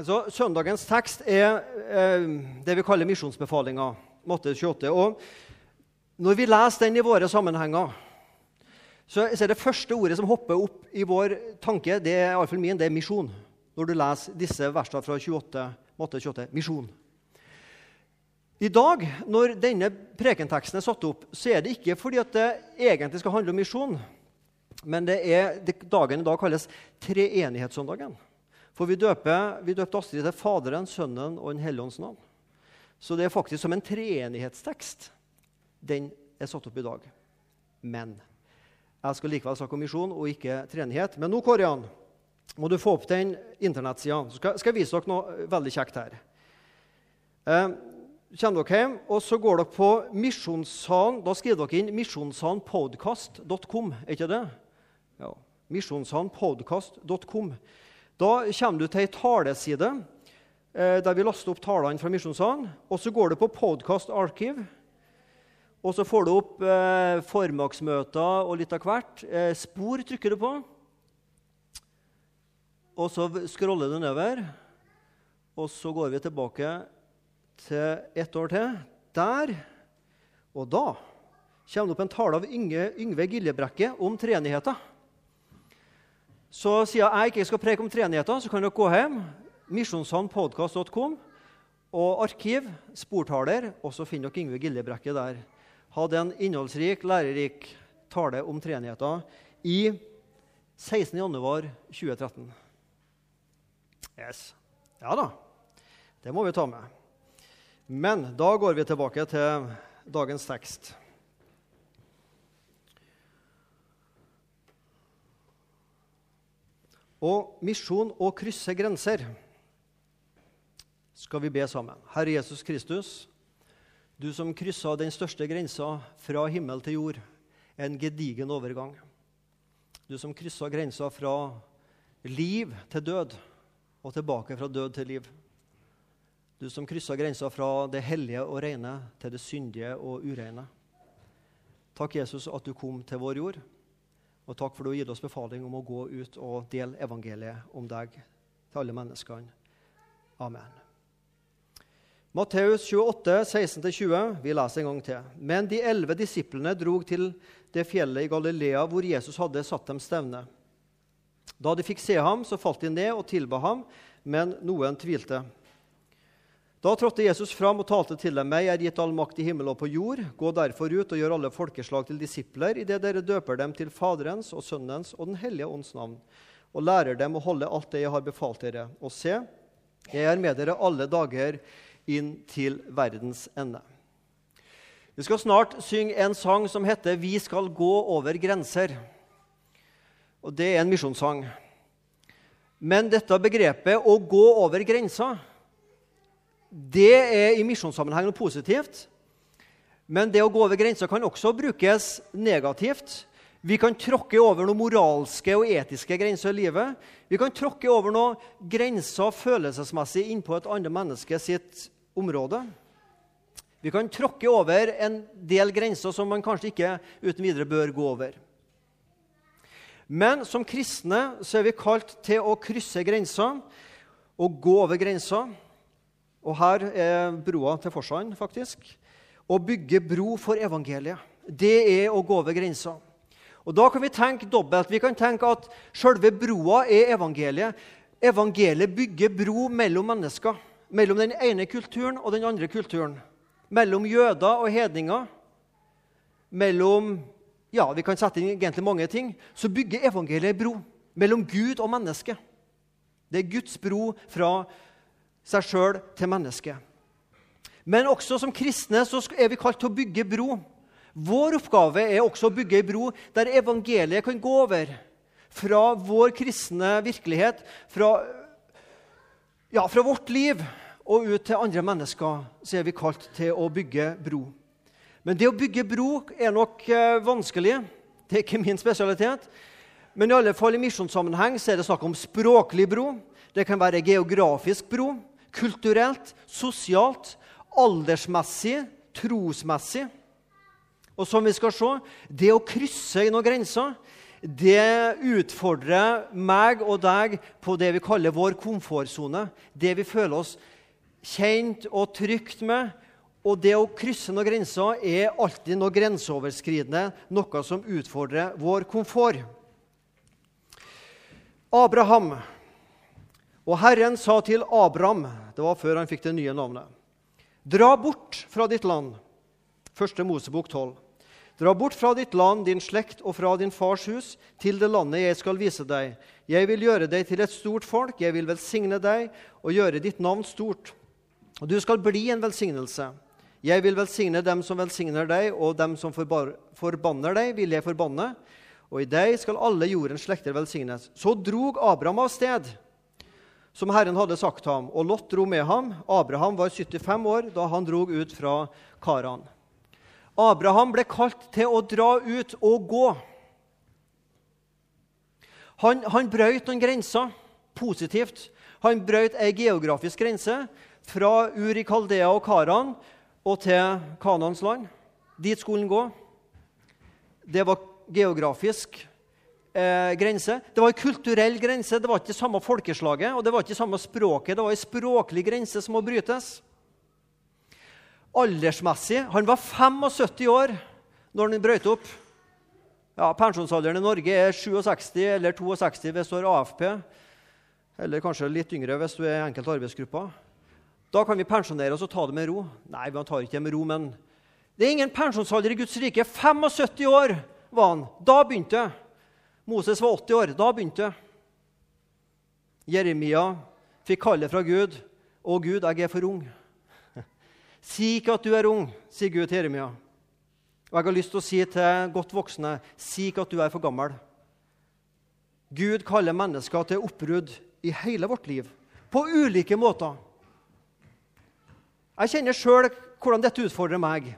Altså, Søndagens tekst er eh, det vi kaller misjonsbefalinga, Matte 28. Og når vi leser den i våre sammenhenger, så, er det første ordet som hopper opp i vår tanke, det er iallfall min, det er misjon. Når du leser disse versene fra 28, Matte 28. Misjon. I dag, når denne prekenteksten er satt opp, så er det ikke fordi at det egentlig skal handle om misjon, men det er det dagen i dag kalles treenighetssøndagen. For vi, døper, vi døpte Astrid til Faderen, Sønnen og Den hellige ånds navn. Så det er faktisk som en treenighetstekst. Den er satt opp i dag. Men jeg skal likevel snakke om misjon og ikke treenighet. Men nå, Kårian, må du få opp den internettsida. Så skal, skal jeg vise dere noe veldig kjekt her. Eh, kommer dere hjem, og så går dere på Misjonssalen. Da skriver dere inn misjonssalenpodkast.com. Er ikke det? Ja. Misjonssalenpodkast.com. Da kommer du til ei taleside eh, der vi laster opp talene fra Misjonssalen. Og så går du på Podcast Archive. Og så får du opp eh, formaksmøter og litt av hvert. Eh, spor trykker du på. Og så scroller du nedover. Og så går vi tilbake til ett år til. Der. Og da kommer det opp en tale av Yngve, Giljebrekke om treenigheta. Så siden jeg ikke skal preke om treenigheter, så kan dere gå hjem, misjonssandpodkast.com, og arkiv, sportaler, og så finner dere Yngve Gillebrekke der. Hadde en innholdsrik, lærerik tale om treenigheter i 16.1.2013. Yes. Ja da, det må vi ta med. Men da går vi tilbake til dagens tekst. Og misjon å krysse grenser skal vi be sammen. Herre Jesus Kristus, du som kryssa den største grensa fra himmel til jord, en gedigen overgang. Du som kryssa grensa fra liv til død og tilbake fra død til liv. Du som kryssa grensa fra det hellige og rene til det syndige og ureine. Takk, Jesus, at du kom til vår jord. Og takk for du har gitt oss befaling om å gå ut og dele evangeliet om deg til alle menneskene. Amen. Matteus 28, 16-20. Vi leser en gang til. Men de elleve disiplene drog til det fjellet i Galilea hvor Jesus hadde satt dem stevne. Da de fikk se ham, så falt de ned og tilba ham, men noen tvilte. Da trådte Jesus fram og talte til dem. «Jeg er gitt all makt i himmel og på jord. Gå derfor ut og gjør alle folkeslag til disipler, idet dere døper dem til Faderens og Sønnens og Den hellige ånds navn, og lærer dem å holde alt det jeg har befalt dere. Og se, jeg er med dere alle dager inn til verdens ende. Vi skal snart synge en sang som heter 'Vi skal gå over grenser'. Og Det er en misjonssang. Men dette begrepet 'å gå over grensa' Det er i misjonssammenheng noe positivt. Men det å gå over grensa kan også brukes negativt. Vi kan tråkke over noen moralske og etiske grenser i livet. Vi kan tråkke over noen grenser følelsesmessig innpå et annet menneske sitt område. Vi kan tråkke over en del grenser som man kanskje ikke uten videre bør gå over. Men som kristne så er vi kalt til å krysse grenser og gå over grenser. Og her er broa til Forsand, faktisk. Å bygge bro for evangeliet. Det er å gå over grensa. Og Da kan vi tenke dobbelt. Vi kan tenke at selve broa er evangeliet. Evangeliet bygger bro mellom mennesker. Mellom den ene kulturen og den andre kulturen. Mellom jøder og hedninger. Mellom ja, vi kan sette inn egentlig mange ting. Så bygger evangeliet bro mellom Gud og menneske. Det er Guds bro fra seg sjøl til mennesket. Men også som kristne så er vi kalt til å bygge bro. Vår oppgave er også å bygge ei bro der evangeliet kan gå over. Fra vår kristne virkelighet, fra, ja, fra vårt liv og ut til andre mennesker, så er vi kalt til å bygge bro. Men det å bygge bro er nok eh, vanskelig. Det er ikke min spesialitet. Men i alle fall i misjonssammenheng så er det snakk om språklig bro. Det kan være geografisk bro kulturelt, sosialt, aldersmessig, trosmessig. Og som vi skal se, det å krysse noen grenser, det utfordrer meg og deg på det vi kaller vår komfortsone. Det vi føler oss kjent og trygt med. Og det å krysse noen grenser er alltid noe grenseoverskridende, noe som utfordrer vår komfort. Abraham. Og Herren sa til Abraham, det var før han fikk det nye navnet, dra bort fra ditt land. Første Mosebok 12. Dra bort fra ditt land, din slekt og fra din fars hus, til det landet jeg skal vise deg. Jeg vil gjøre deg til et stort folk, jeg vil velsigne deg og gjøre ditt navn stort. Og du skal bli en velsignelse. Jeg vil velsigne dem som velsigner deg, og dem som forbanner deg, vil jeg forbanne. Og i deg skal alle jordens slekter velsignes. Så drog Abraham av sted, som Herren hadde sagt ham, og Lot dro med ham. Abraham var 75 år da han drog ut fra Karan. Abraham ble kalt til å dra ut og gå. Han, han brøt noen grenser positivt. Han brøt ei geografisk grense fra Uri Kaldea og Karan og til Kanans land. Dit skulle han gå. Det var geografisk eh, grense. Det var en kulturell grense. Det var ikke samme folkeslaget og det var ikke samme språket. Det var en språklig grense som må brytes aldersmessig Han var 75 år når han brøyt opp. Ja, Pensjonsalderen i Norge er 67 eller 62 hvis du har AFP. Eller kanskje litt yngre hvis du er i enkelte arbeidsgrupper. Da kan vi pensjonere oss og ta det med ro. Nei, vi tar ikke det med ro, men det er ingen pensjonsalder i Guds rike. 75 år var han. Da begynte det. Moses var 80 år. Da begynte det. Jeremia fikk kallet fra Gud. 'Å Gud, jeg er for ung'. Si ikke at du er ung, sier Gud til Jeremia. Og jeg har lyst til å si til godt voksne si ikke at du er for gammel. Gud kaller mennesker til oppbrudd i hele vårt liv, på ulike måter. Jeg kjenner sjøl hvordan dette utfordrer meg.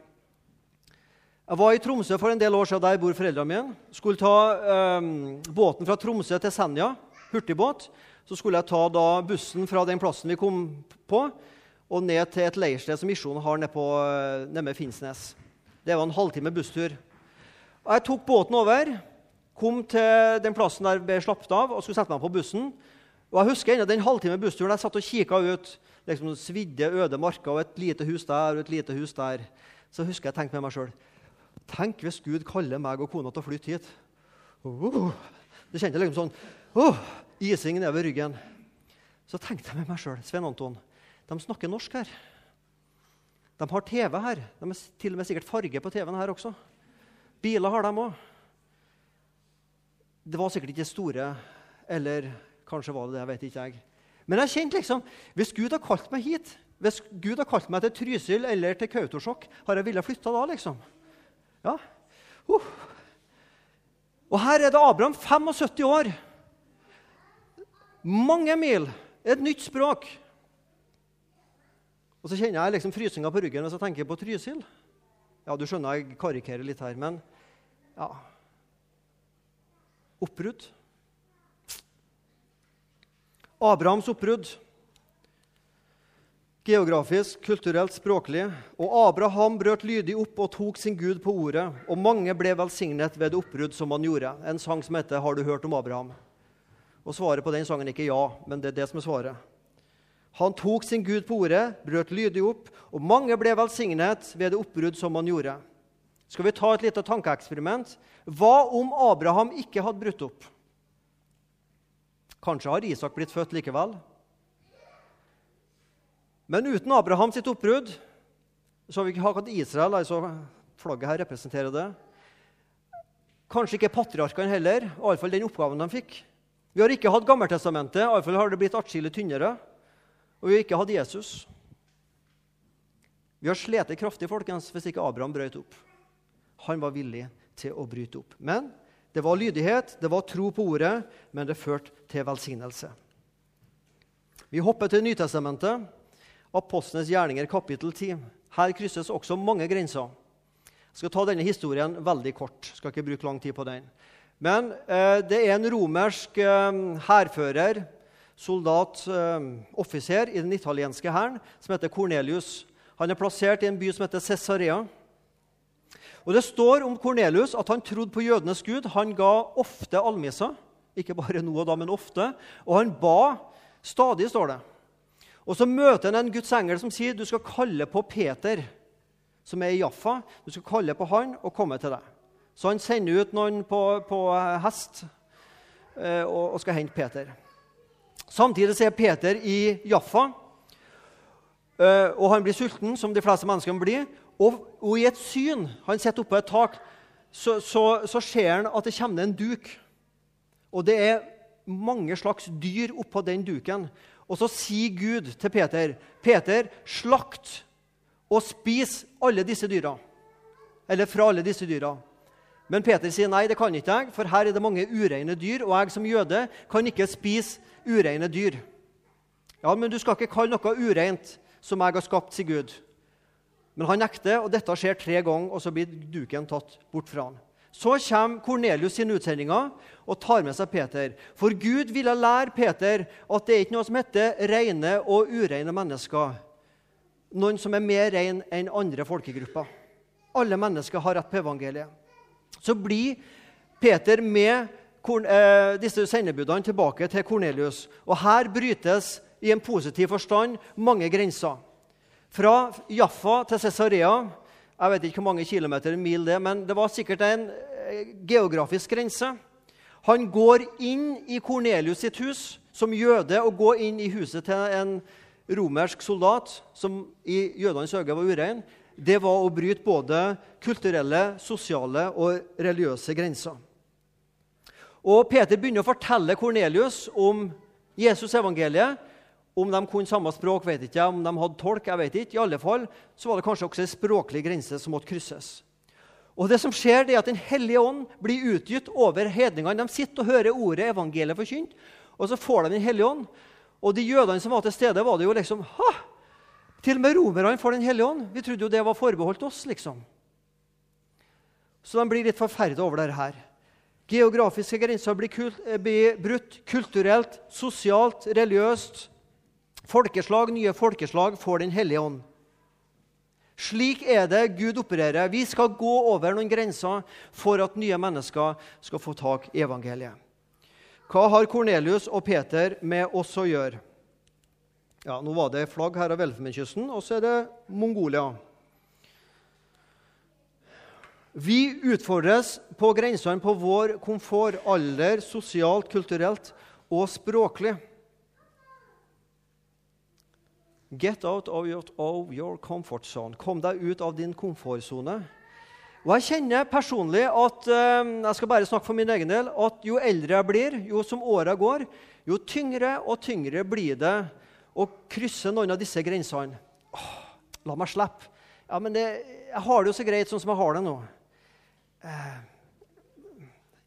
Jeg var i Tromsø for en del år siden, der bor foreldrene mine. Skulle ta eh, båten fra Tromsø til Senja, hurtigbåt. Så skulle jeg ta da, bussen fra den plassen vi kom på, og ned til et leirsted som Misjonen har nede, på, eh, nede Finnsnes. Det var en halvtime busstur. Jeg tok båten over, kom til den plassen der jeg ble slappet av, og skulle sette meg på bussen. Og jeg husker ennå den halvtime bussturen jeg satt og kikka ut. liksom Svidde, øde marker og et lite hus der og et lite hus der. Så husker jeg tenkte med meg sjøl Tenk hvis Gud kaller meg og kona til å flytte hit. Oh, det kjente jeg liksom sånn oh, Ising nedover ryggen. Så tenkte jeg med meg sjøl Svein Anton, de snakker norsk her. De har TV her. De har til og med sikkert farge på TV-en her også. Biler har de òg. Det var sikkert ikke store, eller kanskje var det det. jeg vet ikke jeg. Men jeg kjente liksom Hvis Gud har kalt meg hit, hvis Gud har kalt meg til Trysil eller til Kautokeino, har jeg villet flytte da, liksom? Ja. Uh. Og her er det Abraham, 75 år. Mange mil. Et nytt språk. Og så kjenner jeg liksom frysninga på ryggen hvis jeg tenker på Trysil. Ja, du skjønner jeg karikerer litt her, men ja Oppbrudd. Abrahams oppbrudd. Geografisk, kulturelt, språklig. Og Abraham brøt lydig opp og tok sin Gud på ordet. Og mange ble velsignet ved det oppbrudd som han gjorde. En sang som heter 'Har du hørt om Abraham?' Og Svaret på den sangen er ikke ja, men det er det som er svaret. Han tok sin Gud på ordet, brøt lydig opp, og mange ble velsignet ved det oppbrudd som han gjorde. Skal vi ta et lite tankeeksperiment? Hva om Abraham ikke hadde brutt opp? Kanskje har Isak blitt født likevel? Men uten Abraham sitt oppbrudd så har vi ikke hatt Israel. altså Flagget her representerer det. Kanskje ikke patriarkene heller, iallfall den oppgaven de fikk. Vi har ikke hatt Gammeltestamentet, iallfall har det blitt atskillig tynnere og vi har ikke hatt Jesus. Vi har slitt kraftig folkens, hvis ikke Abraham brøt opp. Han var villig til å bryte opp. Men det var lydighet, det var tro på ordet, men det førte til velsignelse. Vi hopper til Nytestamentet, Apostlenes gjerninger, kapittel 10. Her krysses også mange grenser. Jeg skal ta denne historien veldig kort. Jeg skal ikke bruke lang tid på den. Men eh, det er en romersk eh, hærfører soldat, eh, offiser i den italienske hæren som heter Cornelius. Han er plassert i en by som heter Cesarea. Og Det står om Kornelius at han trodde på jødenes gud. Han ga ofte almisser. Ikke bare nå og da, men ofte. Og han ba stadig, står det. Og Så møter han en Guds engel som sier du skal kalle på Peter, som er i Jaffa. Du skal kalle på han og komme til deg. Så han sender ut noen på, på hest eh, og, og skal hente Peter. Samtidig er Peter i Jaffa, eh, og han blir sulten, som de fleste mennesker blir. Og, og i et syn Han sitter oppå et tak. Så, så, så ser han at det kommer en duk. Og det er mange slags dyr oppå den duken. Og så sier Gud til Peter, 'Peter, slakt og spis alle disse dyra.' Eller fra alle disse dyra. Men Peter sier nei, det kan ikke jeg, for her er det mange ureine dyr, og jeg som jøde kan ikke spise ureine dyr. Ja, men du skal ikke kalle noe ureint som jeg har skapt, sier Gud. Men han nekter, og dette skjer tre ganger, og så blir duken tatt bort fra han. Så kommer Kornelius sine utsendinger og tar med seg Peter. For Gud ville lære Peter at det er ikke noe som heter rene og ureine mennesker. Noen som er mer rein enn andre folkegrupper. Alle mennesker har rett på evangeliet. Så blir Peter med eh, disse sendebudene tilbake til Kornelius. Og her brytes i en positiv forstand mange grenser. Fra Jaffa til Cesarea jeg vet ikke hvor mange kilometer mil det men det var sikkert en eh, geografisk grense. Han går inn i Kornelius sitt hus som jøde og går inn i huset til en romersk soldat som i jødenes øyne var urein. Det var å bryte både kulturelle, sosiale og religiøse grenser. Og Peter begynner å fortelle Kornelius om Jesus evangeliet, om de kunne samme språk, vet ikke Om de hadde tolk, jeg vet ikke. I alle fall så var det kanskje også en språklig grense som måtte krysses. Og det som skjer, det er at Den hellige ånd blir utgitt over hedningene. De sitter og hører ordet evangeliet forkynt, og så får de Den hellige ånd. Og de jødene som var til stede, var det jo liksom ha! Til og med romerne får Den hellige ånd. Vi trodde jo det var forbeholdt oss, liksom. Så de blir litt forferda over dette her. Geografiske grenser blir, kult, blir brutt kulturelt, sosialt, religiøst. Folkeslag, nye folkeslag får Den hellige ånd. Slik er det Gud opererer. Vi skal gå over noen grenser for at nye mennesker skal få tak i evangeliet. Hva har Kornelius og Peter med oss å gjøre? Ja, Nå var det flagg her av Elfenbenskysten, og så er det Mongolia. Vi utfordres på grensene på vår komfort, alder, sosialt, kulturelt og språklig. Get out of your, of your, comfort zone. Kom deg ut av din komfortsone. Og Jeg kjenner personlig at eh, jeg skal bare snakke for min egen del, at jo eldre jeg blir, jo som åra går, jo tyngre og tyngre blir det å krysse noen av disse grensene. Åh, la meg slippe. Ja, men det, jeg har det jo så greit sånn som jeg har det nå. Eh,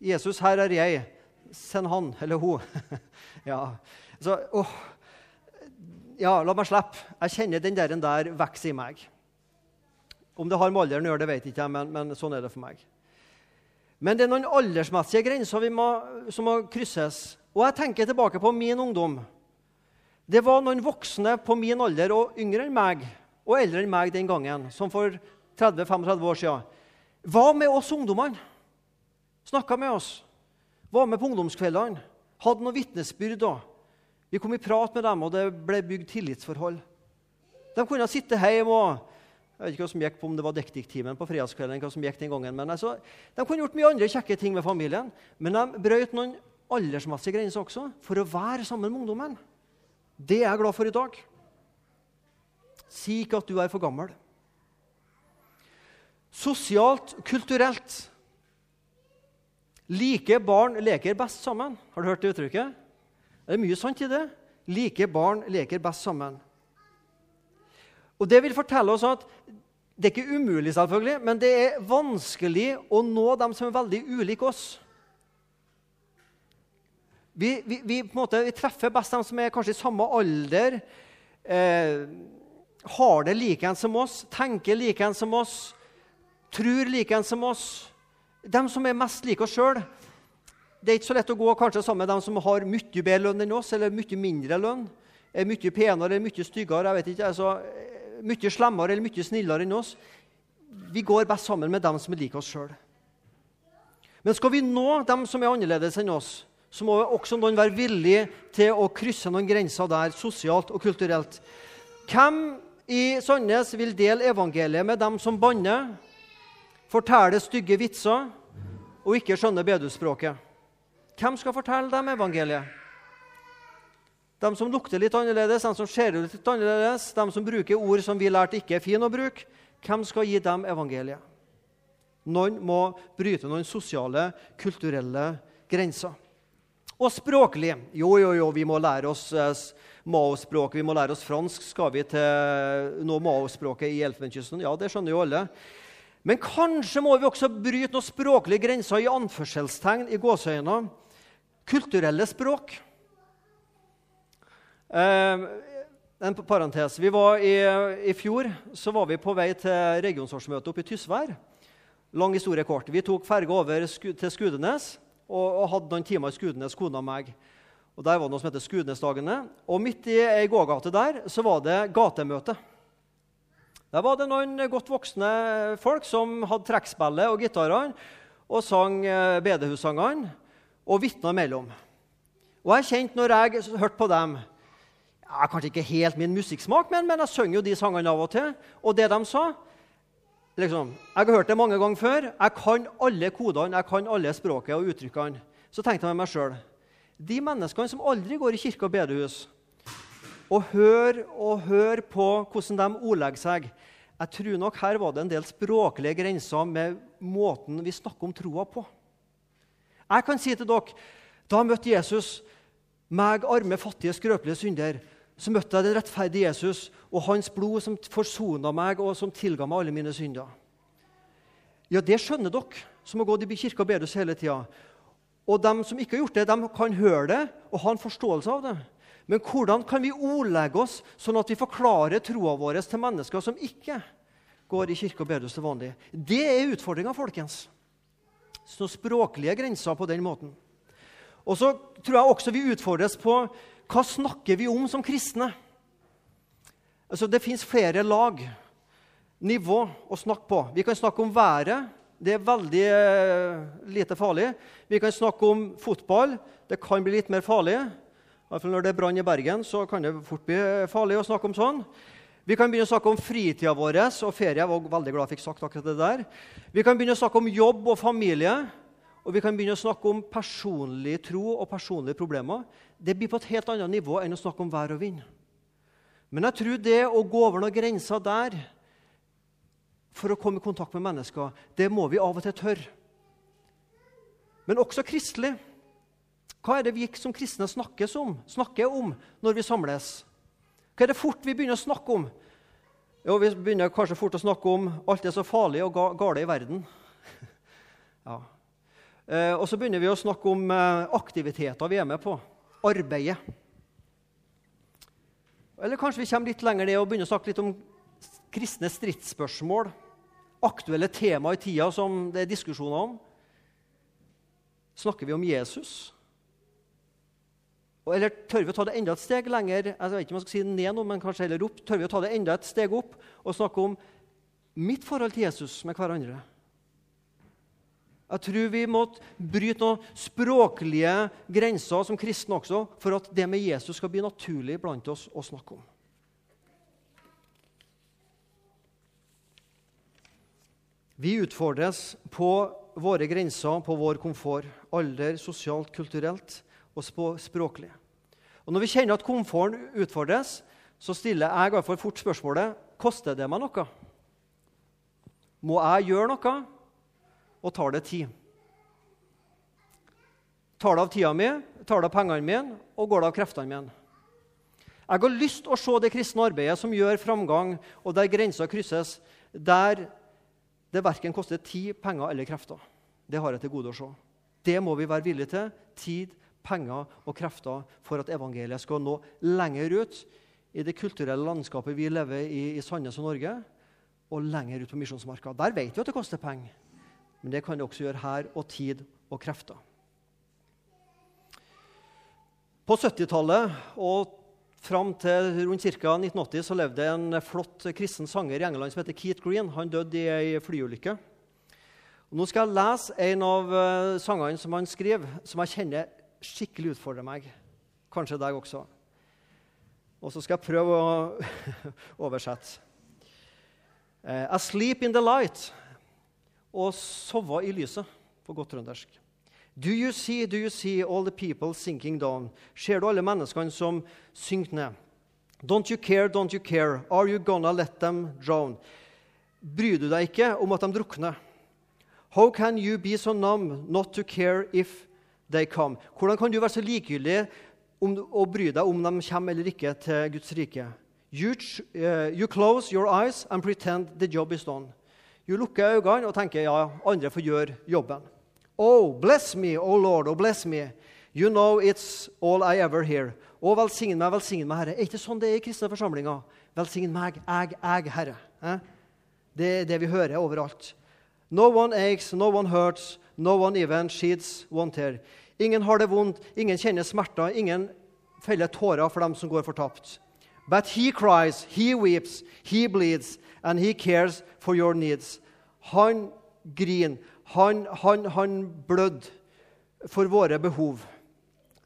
Jesus, her er jeg. Send han eller hun. ja. Så, åh, ja, la meg slippe. Jeg kjenner den der, der vokser i meg. Om det har med alderen å gjøre, det vet ikke jeg, men, men, sånn er det for meg. Men det er noen aldersmessige grenser må, som må krysses. Og jeg tenker tilbake på min ungdom. Det var noen voksne på min alder og yngre enn meg og eldre enn meg den gangen, som for 30-35 år siden. var med oss ungdommene? Snakka med oss. Var med på ungdomskveldene. Hadde noen vitnesbyrd da. Vi kom i prat med dem, og det ble bygd tillitsforhold. De kunne sitte hjemme og jeg vet ikke hva som gikk på om det var dektiktimen på fredagskvelden. hva som gikk den gangen, men altså, De kunne gjort mye andre kjekke ting med familien, men de brøt noen aldersmessige grenser også for å være sammen med ungdommen. Det er jeg glad for i dag. Si ikke at du er for gammel. Sosialt, kulturelt. Like barn leker best sammen. Har du hørt det uttrykket? Det er mye sant i det. Like barn leker best sammen. Og Det vil fortelle oss at det er ikke umulig, selvfølgelig, men det er vanskelig å nå dem som er veldig ulike oss. Vi, vi, vi, måte, vi treffer best dem som er kanskje i samme alder, eh, har det likeens som oss, tenker likeens som oss, tror likeens som oss. Dem som er mest like oss sjøl, det er ikke så lett å gå kanskje sammen med dem som har mye bedre lønn enn oss, eller mye mindre lønn. Er mye penere eller mye styggere, jeg vet ikke, altså, mye slemmere eller mye snillere enn oss. vi går best sammen med dem som liker oss sjøl. Men skal vi nå dem som er annerledes enn oss, så må også noen være villig til å krysse noen grenser der, sosialt og kulturelt. Hvem i Sandnes vil dele evangeliet med dem som banner, forteller stygge vitser og ikke skjønner bedusspråket? Hvem skal fortelle dem evangeliet? De som lukter litt annerledes, de som ser ut litt annerledes, de som bruker ord som vi lærte ikke er fine å bruke. Hvem skal gi dem evangeliet? Noen må bryte noen sosiale, kulturelle grenser. Og språklig Jo, jo, jo, vi må lære oss eh, Mao-språk, vi må lære oss fransk. Skal vi til nå Mao-språket i Elfenbenskysten? Ja, det skjønner jo alle. Men kanskje må vi også bryte noen språklige grenser i anførselstegn i gåseøyne. Kulturelle språk. Eh, en parentes. Vi var i, I fjor så var vi på vei til regionsårsmøtet oppe i Tysvær. Lang historie kort. Vi tok ferge over til Skudenes og, og hadde noen timer i Skudenes, kona og meg. Og Der var det noe som heter Skudenesdagene. Og midt i ei gågate der så var det gatemøte. Der var det noen godt voksne folk som hadde trekkspillet og gitarene og sang eh, bedehussangene og vitna imellom. Og jeg kjente når jeg hørte på dem ja, Kanskje ikke helt min musikksmak, men, men jeg synger jo de sangene av og til. Og det de sa liksom, Jeg har hørt det mange ganger før. Jeg kan alle kodene, jeg kan alle språket og uttrykkene. Så tenkte jeg med meg sjøl De menneskene som aldri går i kirke og bedehus, og hører og hører på hvordan de ordlegger seg Jeg tror nok her var det en del språklige grenser med måten vi snakker om troa på. Jeg kan si til dere da møtte Jesus meg, arme, fattige, skrøpelige synder, så møtte jeg den rettferdige Jesus og hans blod som forsona meg og som tilga meg alle mine synder. Ja, det skjønner dere som har gått i kirka og bedehus hele tida. Og de som ikke har gjort det, de kan høre det og ha en forståelse av det. Men hvordan kan vi ordlegge oss sånn at vi forklarer troa vår til mennesker som ikke går i kirke og bedehus til vanlig? Det er utfordringa, folkens. Så språklige grenser på den måten. Og så tror jeg også vi utfordres på hva snakker vi om som kristne. Altså, det fins flere lag, nivå, å snakke på. Vi kan snakke om været. Det er veldig eh, lite farlig. Vi kan snakke om fotball. Det kan bli litt mer farlig. I når det er brann i Bergen, så kan det fort bli farlig å snakke om sånn. Vi kan begynne å snakke om fritida vår og ferie. Jeg var veldig glad jeg fikk sagt akkurat det der. Vi kan begynne å snakke om jobb og familie. Og vi kan begynne å snakke om personlig tro og personlige problemer. Det blir på et helt annet nivå enn å snakke om vær og vind. Men jeg tror det å gå over noen grenser der for å komme i kontakt med mennesker, det må vi av og til tørre. Men også kristelig. Hva er det vi som kristne om, snakker om når vi samles? Hva er det fort vi begynner å snakke om? Jo, Vi begynner kanskje fort å snakke om alt det så farlig og gale i verden. ja, Eh, og så begynner vi å snakke om eh, aktiviteter vi er med på. Arbeidet. Eller kanskje vi kommer litt lenger ned og begynner å snakke litt om kristne stridsspørsmål. Aktuelle tema i tida som det er diskusjoner om. Snakker vi om Jesus? Eller tør vi å ta det enda et steg lenger jeg vet ikke om jeg skal si ned nå, men kanskje heller opp, tør vi å ta det enda et steg opp og snakke om mitt forhold til Jesus med hverandre? Jeg tror vi må bryte noen språklige grenser som kristne også, for at det med Jesus skal bli naturlig blant oss å snakke om. Vi utfordres på våre grenser, på vår komfort, alder, sosialt, kulturelt og språklig. Og Når vi kjenner at komforten utfordres, så stiller jeg i hvert fall fort spørsmålet koster det meg noe. Må jeg gjøre noe? og tar det tid. Tar det av tida mi, tar det av pengene mine og går det av kreftene mine. Jeg har lyst til å se det kristne arbeidet som gjør framgang, og der grenser krysses, der det verken koster tid, penger eller krefter. Det har jeg til gode å se. Det må vi være villige til. Tid, penger og krefter for at evangeliet skal nå lenger ut i det kulturelle landskapet vi lever i i Sandnes og Norge, og lenger ut på misjonsmarka. Der vet vi at det koster penger. Men det kan det også gjøre her, og tid og krefter. På 70-tallet og Fram til rundt ca. 1980 så levde en flott kristen sanger i England som heter Keith Green. Han døde i ei flyulykke. Og nå skal jeg lese en av uh, sangene som han skriver, som jeg kjenner skikkelig utfordrer meg. Kanskje deg også. Og så skal jeg prøve å oversette. I 'Asleep in the light' og 'sove i lyset' på godt trøndersk. Do you see, do you see all the people sinking down? Ser du alle menneskene som synker ned? Don't you care, don't you care? Are you gonna let them drown? Bryr du deg ikke om at de drukner? How can you be so numb not to care if they kom. Hvordan kan du være så likegyldig om, og bry deg om de kommer eller ikke til Guds rike? You, uh, you close your eyes and pretend the job is done. Du lukker øynene og tenker ja, andre får gjøre jobben. Oh, bless me, oh Lord, oh bless me. You know it's all I ever hear. Å, velsign meg, velsign meg, Herre. Er ikke sånn det er i kristne forsamlinger? Velsign meg, jeg, jeg, Herre. Eh? Det er det vi hører overalt. No one aches, no one hurts, no one even sheds one tear. Ingen har det vondt, ingen kjenner smerter, ingen feller tårer for dem som går fortapt. But he cries, he weeps, he bleeds, and he cares for your needs. Han griner, han, han, han blødde for våre behov.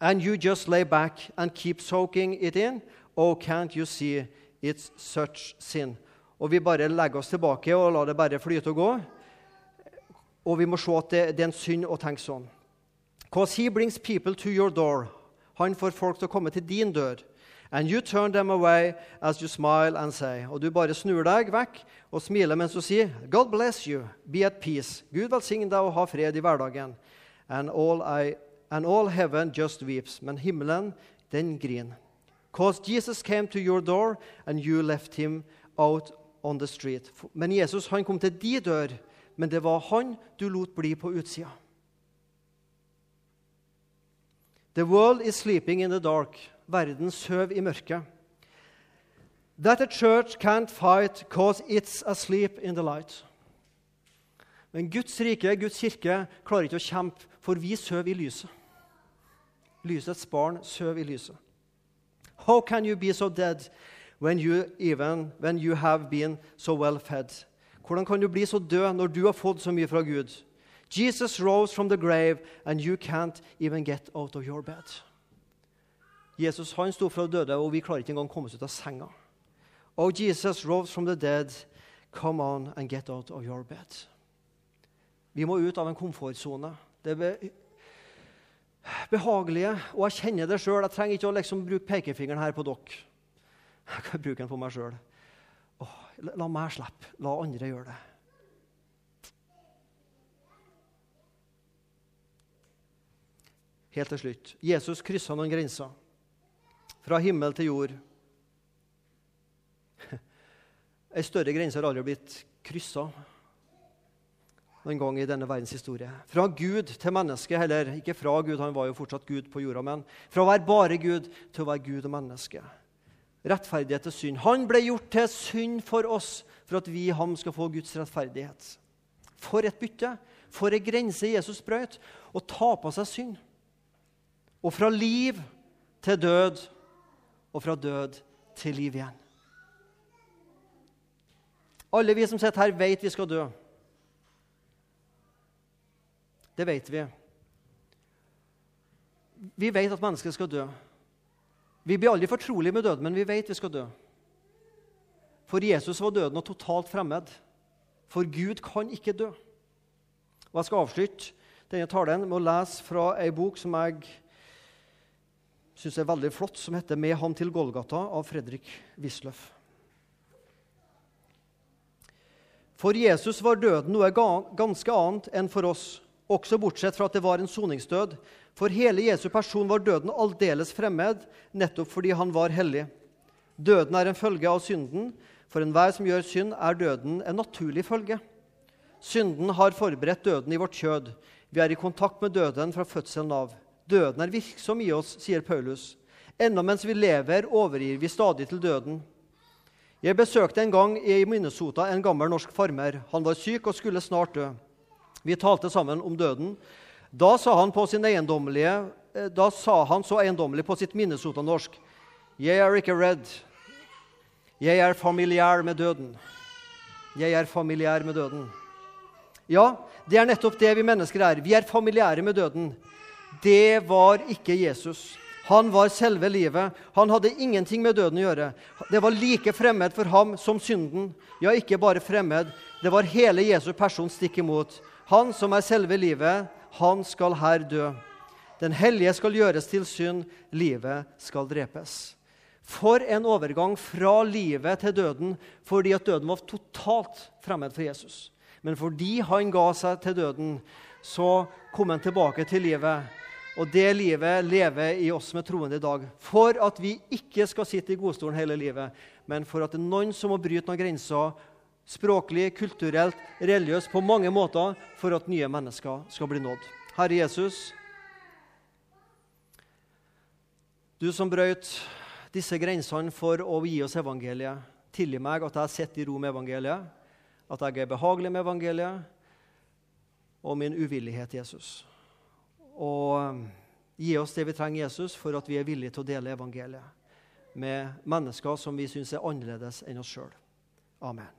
And you just lay back and keep soaking it in. Oh, can't you see it's such sin? Og vi bare legger oss tilbake og lar det bare flyte og gå. Og vi må se at det, det er en synd å tenke sånn. Because he brings people to your door. Han får folk til å komme til din dør. And you turn them away as you smile and say. Og du bare snur deg vekk og smiler mens du sier, God bless you, be at peace. Gud velsigne deg og ha fred i hverdagen. And all, I, and all heaven just weeps. Men himmelen, den griner. Cause Jesus came to your door, and you left him out on the street. Men Jesus han kom til de dør, men det var han du lot bli på utsida. The world is sleeping in the dark verden søv i mørket. That a church can't fight because it's asleep in the light. Men Guds rike, Guds kirke, klarer ikke å kjempe, for vi søv i lyset. Lysets barn søv i lyset. How can you be so dead when you, even, when you have been so well fed? Hvordan kan du bli så død når du har fått så mye fra Gud? Jesus rose from the grave, and you can't even get out of your bed. Jesus han sto fra døde, og vi klarer ikke engang å komme oss ut av senga. Oh, Jesus rose from the dead. Come on and get out of your bed. Vi må ut av en komfortsone. Det er behagelige, og jeg kjenner det sjøl. Jeg trenger ikke å liksom bruke pekefingeren her på dere. Jeg kan bruke den på meg sjøl. La meg slippe. La andre gjøre det. Helt til slutt. Jesus kryssa noen grenser fra himmel til jord. Ei større grense har aldri blitt kryssa noen gang i denne verdens historie. Fra Gud til menneske, heller ikke fra Gud, han var jo fortsatt Gud på jorda, men fra å være bare Gud til å være Gud og menneske. Rettferdighet til synd. Han ble gjort til synd for oss, for at vi ham skal få Guds rettferdighet. For et bytte! For ei grense Jesus brøt! Å ta på seg synd. Og fra liv til død og fra død til liv igjen. Alle vi som sitter her, vet vi skal dø. Det vet vi. Vi vet at mennesket skal dø. Vi blir aldri fortrolige med døden, men vi vet vi skal dø. For Jesus var døden og totalt fremmed. For Gud kan ikke dø. Og Jeg skal avslutte denne talen med å lese fra ei bok som jeg syns er veldig flott, som heter 'Med ham til Golgata' av Fredrik Wisløff. For Jesus var døden noe ganske annet enn for oss, også bortsett fra at det var en soningsdød. For hele Jesu person var døden aldeles fremmed, nettopp fordi han var hellig. Døden er en følge av synden. For enhver som gjør synd, er døden en naturlig følge. Synden har forberedt døden i vårt kjød. Vi er i kontakt med døden fra fødselen av. Døden er virksom i oss, sier Paulus. Enda mens vi lever, overgir vi stadig til døden. Jeg besøkte en gang i Minnesota en gammel norsk farmer. Han var syk og skulle snart dø. Vi talte sammen om døden. Da sa han, eh, sa han så eiendommelig på sitt Minnesota-norsk Jeg er ikke redd. Jeg er familiær med døden. Jeg er familiær med døden. Ja, det er nettopp det vi mennesker er. Vi er familiære med døden. Det var ikke Jesus. Han var selve livet. Han hadde ingenting med døden å gjøre. Det var like fremmed for ham som synden. Ja, ikke bare fremmed. Det var hele Jesu person stikk imot. Han som er selve livet, han skal her dø. Den hellige skal gjøres til synd, livet skal drepes. For en overgang fra livet til døden, fordi at døden var totalt fremmed for Jesus. Men fordi han ga seg til døden, så kom han tilbake til livet. Og det livet lever i oss som er troende i dag. For at vi ikke skal sitte i godstolen hele livet, men for at det er noen som må bryte noen grenser, språklig, kulturelt, religiøst, på mange måter, for at nye mennesker skal bli nådd. Herre Jesus, Du som brøt disse grensene for å gi oss evangeliet, tilgi meg at jeg sett i ro med evangeliet, at jeg er behagelig med evangeliet, og min uvillighet, Jesus. Og um, gi oss det vi trenger, Jesus, for at vi er villige til å dele evangeliet med mennesker som vi syns er annerledes enn oss sjøl. Amen.